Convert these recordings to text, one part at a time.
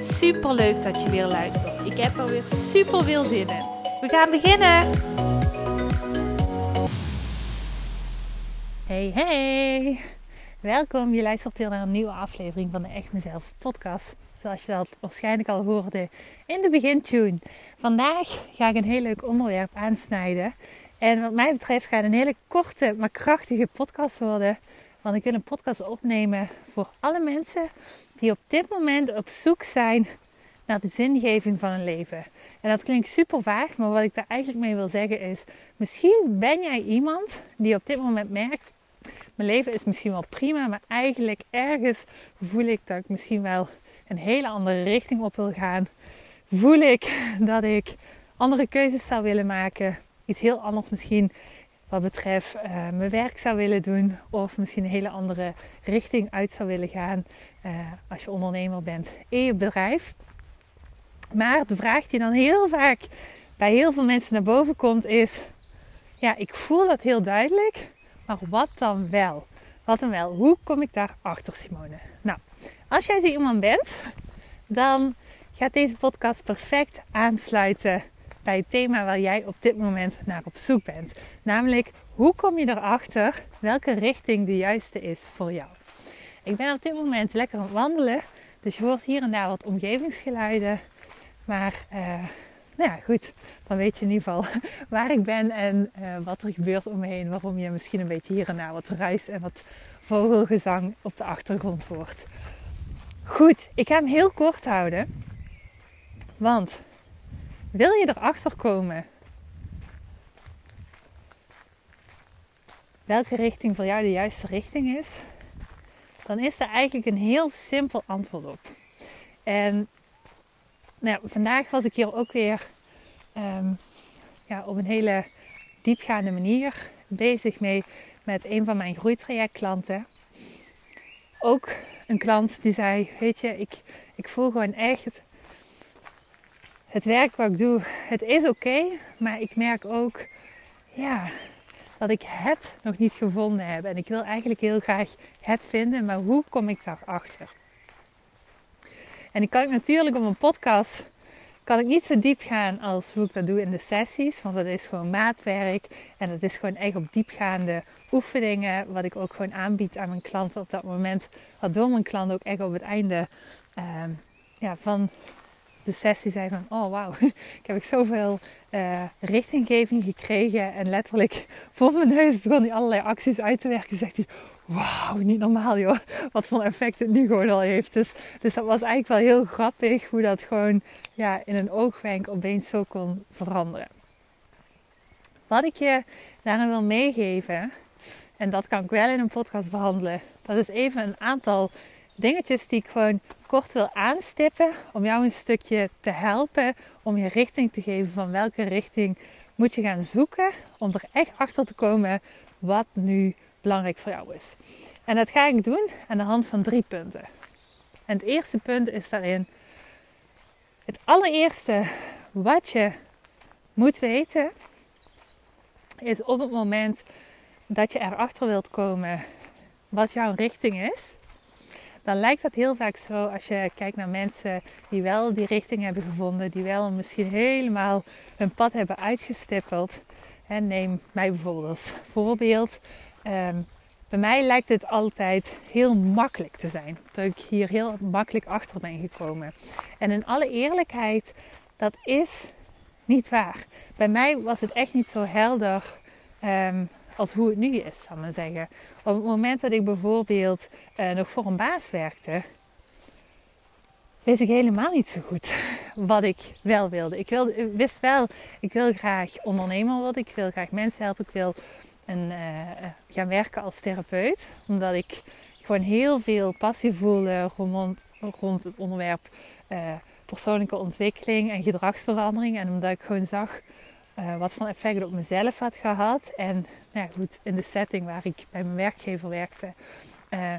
Super leuk dat je weer luistert. Ik heb er weer super veel zin in. We gaan beginnen. Hey, hey. Welkom. Je luistert weer naar een nieuwe aflevering van de Echt Mezelf podcast. Zoals je dat waarschijnlijk al hoorde in de begintune. Vandaag ga ik een heel leuk onderwerp aansnijden. En wat mij betreft gaat het een hele korte, maar krachtige podcast worden. Want ik wil een podcast opnemen voor alle mensen die op dit moment op zoek zijn naar de zingeving van hun leven. En dat klinkt super vaag, maar wat ik daar eigenlijk mee wil zeggen is: misschien ben jij iemand die op dit moment merkt: mijn leven is misschien wel prima, maar eigenlijk ergens voel ik dat ik misschien wel een hele andere richting op wil gaan. Voel ik dat ik andere keuzes zou willen maken, iets heel anders misschien wat betreft uh, mijn werk zou willen doen of misschien een hele andere richting uit zou willen gaan uh, als je ondernemer bent in je bedrijf. Maar de vraag die dan heel vaak bij heel veel mensen naar boven komt is: ja, ik voel dat heel duidelijk, maar wat dan wel? Wat dan wel? Hoe kom ik daar achter, Simone? Nou, als jij zo iemand bent, dan gaat deze podcast perfect aansluiten het thema waar jij op dit moment naar op zoek bent. Namelijk, hoe kom je erachter welke richting de juiste is voor jou? Ik ben op dit moment lekker wandelen, dus je hoort hier en daar wat omgevingsgeluiden. Maar uh, nou ja, goed, dan weet je in ieder geval waar ik ben en uh, wat er gebeurt om me heen. Waarom je misschien een beetje hier en daar wat ruis en wat vogelgezang op de achtergrond hoort. Goed, ik ga hem heel kort houden. Want wil je erachter komen welke richting voor jou de juiste richting is, dan is er eigenlijk een heel simpel antwoord op. En nou vandaag was ik hier ook weer um, ja, op een hele diepgaande manier bezig mee met een van mijn groeitrajectklanten. Ook een klant die zei: Weet je, ik, ik voel gewoon echt het werk wat ik doe, het is oké, maar ik merk ook, ja, dat ik het nog niet gevonden heb. En ik wil eigenlijk heel graag het vinden, maar hoe kom ik daarachter? En ik kan natuurlijk op een podcast kan ik niet zo diep gaan als hoe ik dat doe in de sessies. Want dat is gewoon maatwerk. En dat is gewoon echt op diepgaande oefeningen. Wat ik ook gewoon aanbied aan mijn klanten op dat moment. Waardoor mijn klant ook echt op het einde uh, ja, van de sessie zei van, oh wauw, ik heb ik zoveel uh, richtinggeving gekregen. En letterlijk voor mijn neus begon hij allerlei acties uit te werken. Zegt hij, wauw, niet normaal joh, wat voor effect het nu gewoon al heeft. Dus, dus dat was eigenlijk wel heel grappig hoe dat gewoon ja, in een oogwenk opeens zo kon veranderen. Wat ik je daarin wil meegeven, en dat kan ik wel in een podcast behandelen, dat is even een aantal dingetjes die ik gewoon kort wil aanstippen om jou een stukje te helpen om je richting te geven van welke richting moet je gaan zoeken om er echt achter te komen wat nu belangrijk voor jou is. En dat ga ik doen aan de hand van drie punten. En het eerste punt is daarin het allereerste wat je moet weten is op het moment dat je erachter wilt komen wat jouw richting is, dan lijkt dat heel vaak zo als je kijkt naar mensen die wel die richting hebben gevonden, die wel misschien helemaal hun pad hebben uitgestippeld. En neem mij bijvoorbeeld als voorbeeld. Ehm, bij mij lijkt het altijd heel makkelijk te zijn. Dat ik hier heel makkelijk achter ben gekomen. En in alle eerlijkheid, dat is niet waar. Bij mij was het echt niet zo helder ehm, als hoe het nu is, zal ik maar zeggen. Op het moment dat ik bijvoorbeeld uh, nog voor een baas werkte, wist ik helemaal niet zo goed wat ik wel wilde. Ik wilde, wist wel, ik wil graag ondernemer worden, ik wil graag mensen helpen, ik wil en, uh, gaan werken als therapeut. Omdat ik, gewoon heel veel passie voelde rond, rond het onderwerp persoonlijke ontwikkeling en gedragsverandering. En omdat ik gewoon zag uh, wat voor effect op mezelf had gehad. En nou ja, goed, in de setting waar ik bij mijn werkgever werkte, uh,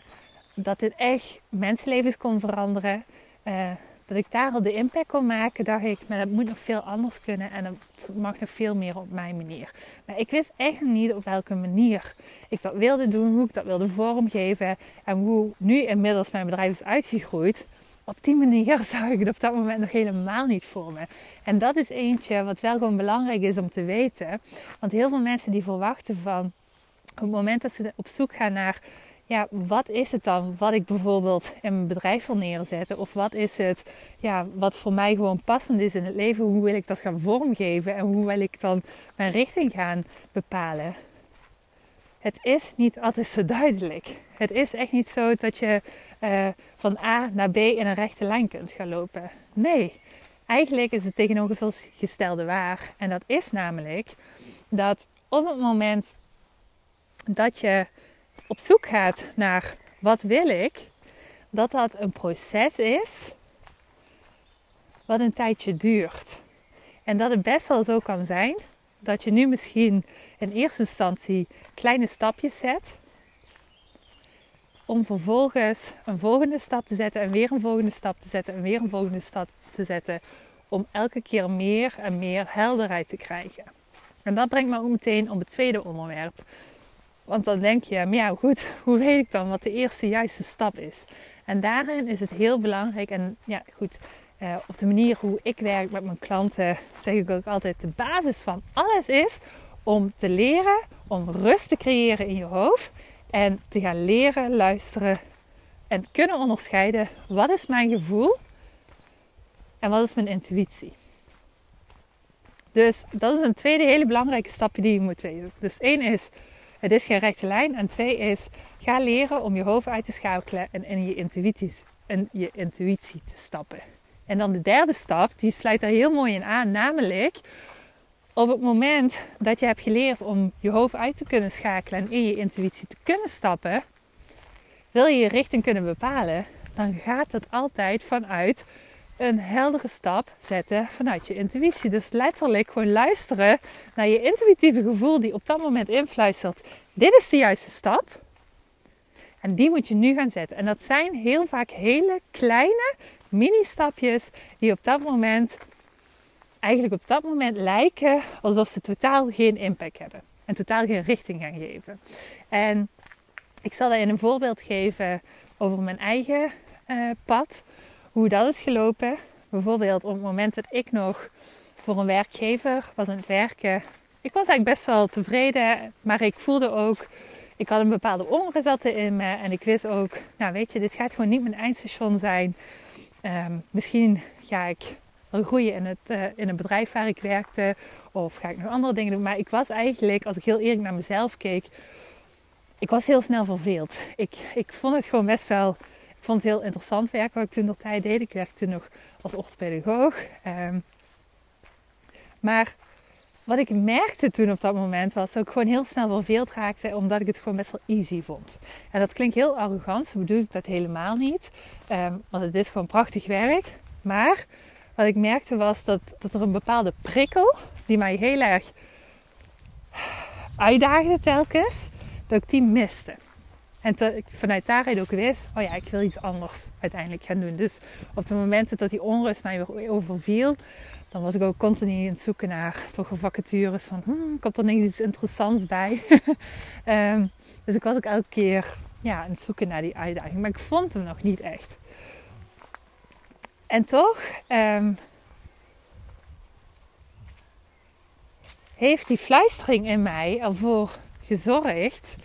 dat dit echt mensenlevens kon veranderen. Uh, dat ik daar al de impact kon maken, dacht ik, maar dat moet nog veel anders kunnen en dat mag nog veel meer op mijn manier. Maar ik wist echt niet op welke manier ik dat wilde doen, hoe ik dat wilde vormgeven en hoe nu inmiddels mijn bedrijf is uitgegroeid op die manier zag ik het op dat moment nog helemaal niet voor me. En dat is eentje wat wel gewoon belangrijk is om te weten. Want heel veel mensen die verwachten van op het moment dat ze op zoek gaan naar ja, wat is het dan wat ik bijvoorbeeld in mijn bedrijf wil neerzetten? Of wat is het ja, wat voor mij gewoon passend is in het leven? Hoe wil ik dat gaan vormgeven en hoe wil ik dan mijn richting gaan bepalen? Het is niet altijd zo duidelijk. Het is echt niet zo dat je uh, van A naar B in een rechte lijn kunt gaan lopen. Nee, eigenlijk is het tegenovergestelde waar. En dat is namelijk dat op het moment dat je op zoek gaat naar wat wil ik, dat dat een proces is wat een tijdje duurt. En dat het best wel zo kan zijn dat je nu misschien in eerste instantie kleine stapjes zet om vervolgens een volgende stap te zetten en weer een volgende stap te zetten en weer een volgende stap te zetten. Om elke keer meer en meer helderheid te krijgen. En dat brengt me ook meteen op het tweede onderwerp. Want dan denk je, maar ja goed, hoe weet ik dan wat de eerste juiste stap is? En daarin is het heel belangrijk, en ja goed, uh, op de manier hoe ik werk met mijn klanten, zeg ik ook altijd, de basis van alles is om te leren, om rust te creëren in je hoofd en te gaan leren, luisteren en kunnen onderscheiden wat is mijn gevoel en wat is mijn intuïtie. Dus dat is een tweede hele belangrijke stapje die je moet weten. Dus één is, het is geen rechte lijn. En twee is, ga leren om je hoofd uit te schakelen en in je, intuïtie, in je intuïtie te stappen. En dan de derde stap, die sluit daar heel mooi in aan, namelijk op het moment dat je hebt geleerd om je hoofd uit te kunnen schakelen en in je intuïtie te kunnen stappen, wil je je richting kunnen bepalen, dan gaat het altijd vanuit een heldere stap zetten vanuit je intuïtie. Dus letterlijk gewoon luisteren naar je intuïtieve gevoel die op dat moment influistert. Dit is de juiste stap. En die moet je nu gaan zetten. En dat zijn heel vaak hele kleine mini-stapjes die op dat moment eigenlijk op dat moment lijken alsof ze totaal geen impact hebben. En totaal geen richting gaan geven. En ik zal in een voorbeeld geven over mijn eigen uh, pad. Hoe dat is gelopen. Bijvoorbeeld op het moment dat ik nog voor een werkgever was aan het werken. Ik was eigenlijk best wel tevreden. Maar ik voelde ook... Ik had een bepaalde onrust in me. En ik wist ook... Nou weet je, dit gaat gewoon niet mijn eindstation zijn. Um, misschien ga ik groeien in het, uh, in het bedrijf waar ik werkte. Of ga ik nog andere dingen doen. Maar ik was eigenlijk, als ik heel eerlijk naar mezelf keek, ik was heel snel verveeld. Ik, ik vond het gewoon best wel, ik vond het heel interessant werk wat ik toen nog tijd deed. Ik werkte toen nog als orthopedagoog. Um, maar wat ik merkte toen op dat moment was dat ik gewoon heel snel verveeld raakte, omdat ik het gewoon best wel easy vond. En dat klinkt heel arrogant, zo bedoel ik dat helemaal niet. Um, want het is gewoon prachtig werk. Maar wat ik merkte was dat, dat er een bepaalde prikkel die mij heel erg uitdaagde telkens, dat ik die miste. En vanuit daaruit ook wist, oh ja, ik wil iets anders uiteindelijk gaan doen. Dus op de momenten dat die onrust mij weer overviel, dan was ik ook continu aan het zoeken naar toch vacatures van, hmm, komt er niet iets interessants bij? um, dus ik was ook elke keer ja, aan het zoeken naar die uitdaging, maar ik vond hem nog niet echt. En toch um, heeft die fluistering in mij ervoor gezorgd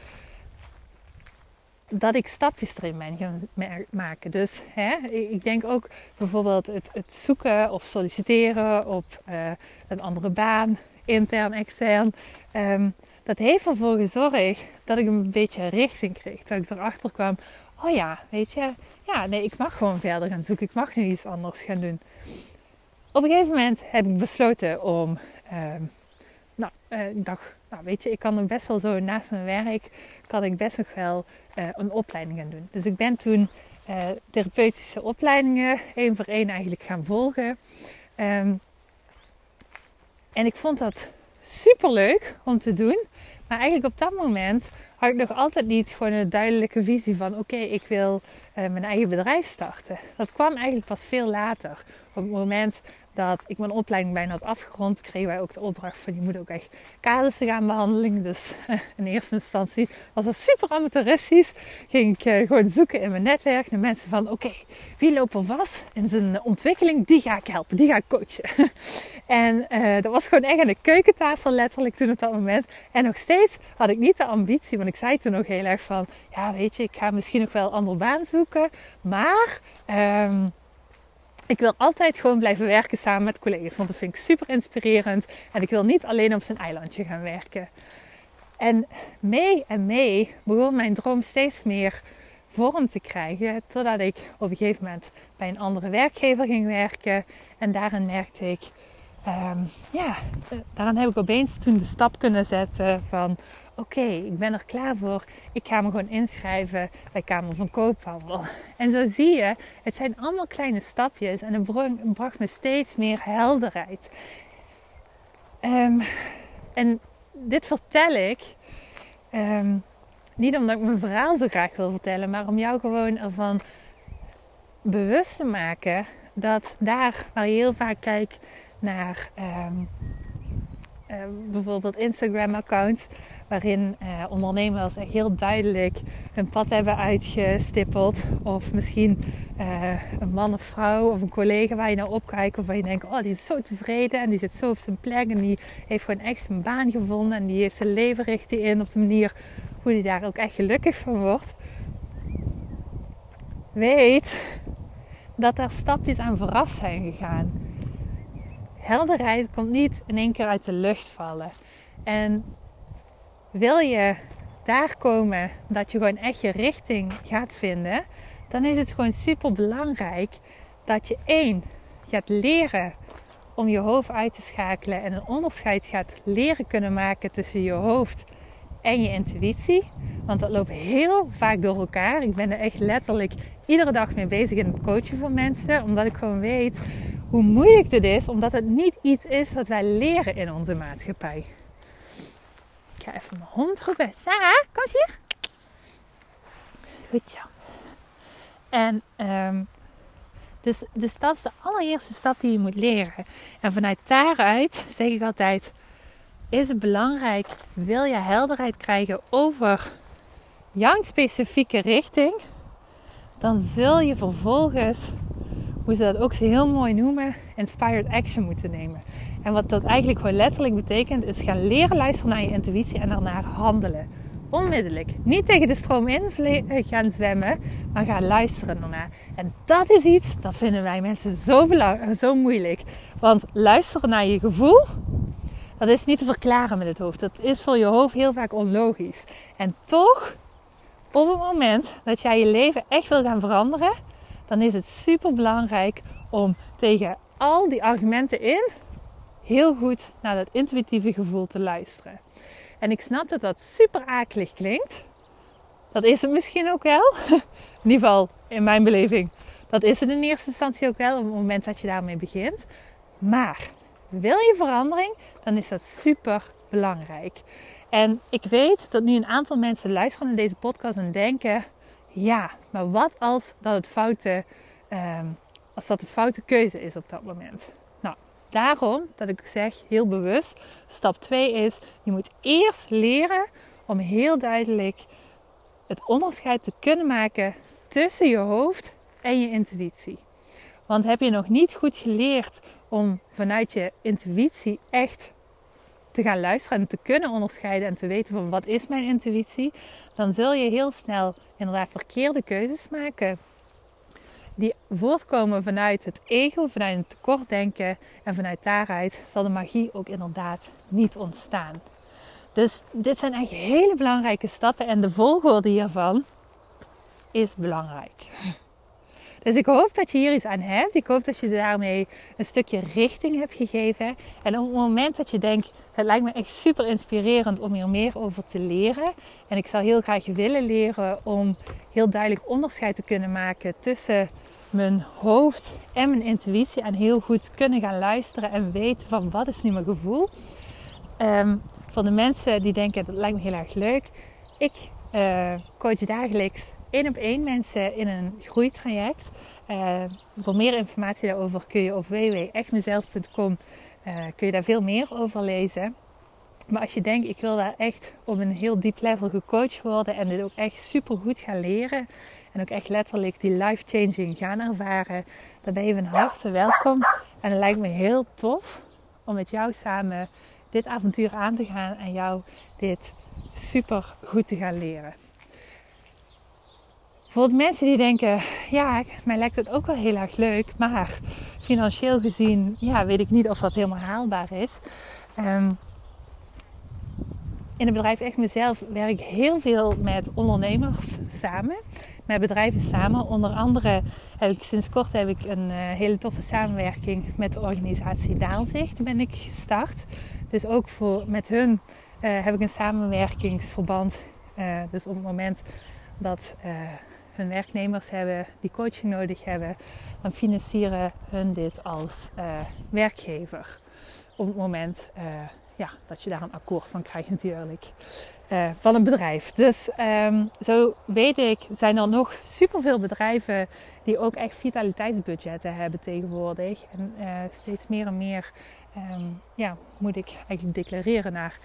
dat ik stapjes erin ben gaan maken. Dus hè, ik denk ook bijvoorbeeld het, het zoeken of solliciteren op uh, een andere baan, intern, extern. Um, dat heeft ervoor gezorgd dat ik een beetje richting kreeg. Dat ik erachter kwam, oh ja, weet je, ja, nee, ik mag gewoon verder gaan zoeken. Ik mag nu iets anders gaan doen. Op een gegeven moment heb ik besloten om um, nou, uh, ik dacht, nou weet je, ik kan er best wel zo naast mijn werk, kan ik best nog wel uh, een opleiding gaan doen. Dus ik ben toen uh, therapeutische opleidingen één voor één eigenlijk gaan volgen. Um, en ik vond dat super leuk om te doen. Maar eigenlijk op dat moment had ik nog altijd niet gewoon een duidelijke visie van: oké, ik wil uh, mijn eigen bedrijf starten. Dat kwam eigenlijk pas veel later. Op het moment dat ik mijn opleiding bijna had afgerond, kregen wij ook de opdracht van je moet ook echt casussen gaan behandelen. Dus in eerste instantie was dat super amateuristisch. Ging ik uh, gewoon zoeken in mijn netwerk naar mensen van oké, wie loopt er vast in zijn ontwikkeling? Die ga ik helpen, die ga ik coachen. en uh, dat was gewoon echt aan de keukentafel letterlijk toen op dat moment. En nog steeds had ik niet de ambitie, want ik zei toen nog heel erg van ja weet je, ik ga misschien nog wel een andere baan zoeken. Maar... Um, ik wil altijd gewoon blijven werken samen met collega's. Want dat vind ik super inspirerend. En ik wil niet alleen op zijn eilandje gaan werken. En mee en mee begon mijn droom steeds meer vorm te krijgen. Totdat ik op een gegeven moment bij een andere werkgever ging werken. En daarin merkte ik, um, ja, daarin heb ik opeens toen de stap kunnen zetten van oké, ik ben er klaar voor. Ik ga me gewoon inschrijven bij Kamer van Koophandel. En zo zie je, het zijn allemaal kleine stapjes en het bracht me steeds meer helderheid. Um, en dit vertel ik um, niet omdat ik mijn verhaal zo graag wil vertellen, maar om jou gewoon ervan bewust te maken dat daar waar je heel vaak kijkt naar um, uh, bijvoorbeeld Instagram-accounts, waarin uh, ondernemers echt heel duidelijk hun pad hebben uitgestippeld. Of misschien uh, een man of vrouw of een collega waar je naar opkijkt, of waar je denkt: oh, die is zo tevreden en die zit zo op zijn plek en die heeft gewoon echt zijn baan gevonden en die heeft zijn leven richting in op de manier hoe hij daar ook echt gelukkig van wordt. Weet dat er stapjes aan vooraf zijn gegaan helderheid komt niet in één keer uit de lucht vallen. En wil je daar komen dat je gewoon echt je richting gaat vinden, dan is het gewoon super belangrijk dat je één gaat leren om je hoofd uit te schakelen en een onderscheid gaat leren kunnen maken tussen je hoofd en je intuïtie. Want dat loopt heel vaak door elkaar. Ik ben er echt letterlijk iedere dag mee bezig in het coachen van mensen, omdat ik gewoon weet hoe moeilijk dit is, omdat het niet iets is wat wij leren in onze maatschappij. Ik ga even mijn hond roepen. Sarah, kom eens hier. Goed zo. En um, dus, dus dat is de allereerste stap die je moet leren. En vanuit daaruit zeg ik altijd: is het belangrijk, wil je helderheid krijgen over jouw specifieke richting, dan zul je vervolgens hoe ze dat ook heel mooi noemen, inspired action moeten nemen. En wat dat eigenlijk gewoon letterlijk betekent, is gaan leren luisteren naar je intuïtie en daarnaar handelen. Onmiddellijk. Niet tegen de stroom in eh, gaan zwemmen, maar gaan luisteren ernaar. En dat is iets, dat vinden wij mensen zo, zo moeilijk. Want luisteren naar je gevoel, dat is niet te verklaren met het hoofd. Dat is voor je hoofd heel vaak onlogisch. En toch, op het moment dat jij je leven echt wil gaan veranderen, dan is het super belangrijk om tegen al die argumenten in heel goed naar dat intuïtieve gevoel te luisteren. En ik snap dat dat super akelig klinkt. Dat is het misschien ook wel. In ieder geval in mijn beleving. Dat is het in eerste instantie ook wel op het moment dat je daarmee begint. Maar wil je verandering, dan is dat super belangrijk. En ik weet dat nu een aantal mensen luisteren naar deze podcast en denken: ja, maar wat als dat het foute, ehm, als dat de foute keuze is op dat moment? Nou, daarom dat ik zeg heel bewust, stap 2 is, je moet eerst leren om heel duidelijk het onderscheid te kunnen maken tussen je hoofd en je intuïtie. Want heb je nog niet goed geleerd om vanuit je intuïtie echt te gaan luisteren en te kunnen onderscheiden en te weten van wat is mijn intuïtie, dan zul je heel snel inderdaad verkeerde keuzes maken. Die voortkomen vanuit het ego, vanuit het tekortdenken. En vanuit daaruit zal de magie ook inderdaad niet ontstaan. Dus dit zijn echt hele belangrijke stappen. En de volgorde hiervan is belangrijk. Dus ik hoop dat je hier iets aan hebt. Ik hoop dat je daarmee een stukje richting hebt gegeven. En op het moment dat je denkt, het lijkt me echt super inspirerend om hier meer over te leren. En ik zou heel graag willen leren om heel duidelijk onderscheid te kunnen maken tussen mijn hoofd en mijn intuïtie. En heel goed kunnen gaan luisteren en weten van wat is nu mijn gevoel. Um, voor de mensen die denken dat lijkt me heel erg leuk. Ik uh, coach dagelijks één op één mensen in een groeitraject. Uh, voor meer informatie daarover kun je op www.echtmezelf.com uh, kun je daar veel meer over lezen. Maar als je denkt, ik wil daar echt op een heel diep level gecoacht worden en dit ook echt super goed gaan leren en ook echt letterlijk die life changing gaan ervaren, dan ben je van harte welkom. En het lijkt me heel tof om met jou samen dit avontuur aan te gaan en jou dit super goed te gaan leren. Bijvoorbeeld mensen die denken, ja, mij lijkt het ook wel heel erg leuk, maar financieel gezien, ja, weet ik niet of dat helemaal haalbaar is. Um, in het bedrijf Echt Mezelf werk ik heel veel met ondernemers samen. Met bedrijven samen. Onder andere heb ik sinds kort heb ik een uh, hele toffe samenwerking met de organisatie Daalzicht ben ik gestart. Dus ook voor, met hun uh, heb ik een samenwerkingsverband. Uh, dus op het moment dat hun werknemers hebben die coaching nodig hebben, dan financieren hun dit als werkgever. Op het moment ja, dat je daar een akkoord van krijgt natuurlijk. Uh, van een bedrijf. Dus um, zo weet ik, zijn er nog superveel bedrijven die ook echt vitaliteitsbudgetten hebben tegenwoordig. En steeds meer en meer um, ja, moet ik eigenlijk declareren naar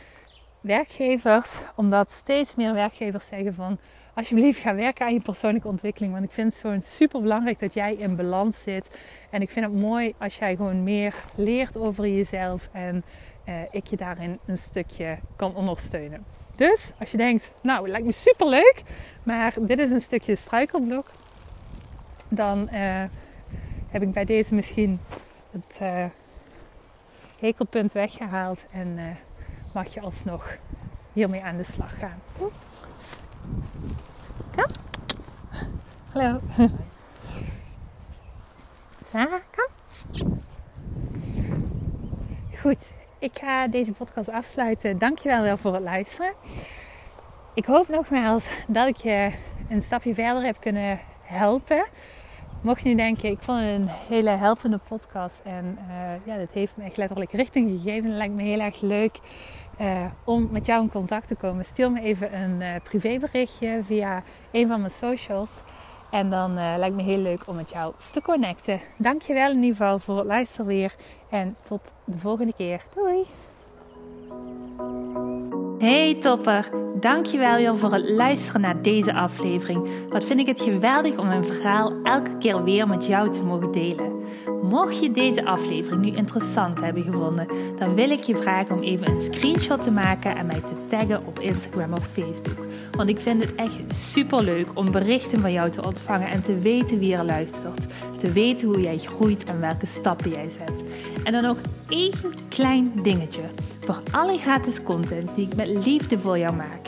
werkgevers. Omdat steeds meer werkgevers zeggen van alsjeblieft ga werken aan je persoonlijke ontwikkeling. Want ik vind het zo'n super belangrijk dat jij in balans zit. En ik vind het mooi als jij gewoon meer leert over jezelf. En uh, ik je daarin een stukje kan ondersteunen. Dus als je denkt, nou, het lijkt me super leuk, maar dit is een stukje struikelblok, dan uh, heb ik bij deze misschien het uh, hekelpunt weggehaald en mag je alsnog hiermee aan de slag gaan. Kom. Hallo. Sarah, kom. Goed, ik ga deze podcast afsluiten. Dankjewel wel voor het luisteren. Ik hoop nogmaals dat ik je een stapje verder heb kunnen helpen. Mocht je nu denken, ik vond het een hele helpende podcast en uh, ja, dat heeft me echt letterlijk richting gegeven. Het lijkt me heel erg leuk uh, om met jou in contact te komen. Stuur me even een uh, privéberichtje via een van mijn socials. En dan uh, lijkt me heel leuk om met jou te connecten. Dankjewel in ieder geval voor het luisteren weer. En tot de volgende keer. Doei! Hey topper, dankjewel weer voor het luisteren naar deze aflevering. Wat vind ik het geweldig om mijn verhaal elke keer weer met jou te mogen delen. Mocht je deze aflevering nu interessant hebben gevonden, dan wil ik je vragen om even een screenshot te maken en mij te taggen op Instagram of Facebook. Want ik vind het echt super leuk om berichten van jou te ontvangen en te weten wie er luistert. Te weten hoe jij groeit en welke stappen jij zet. En dan nog één klein dingetje. Voor alle gratis content die ik met liefde voor jou maak,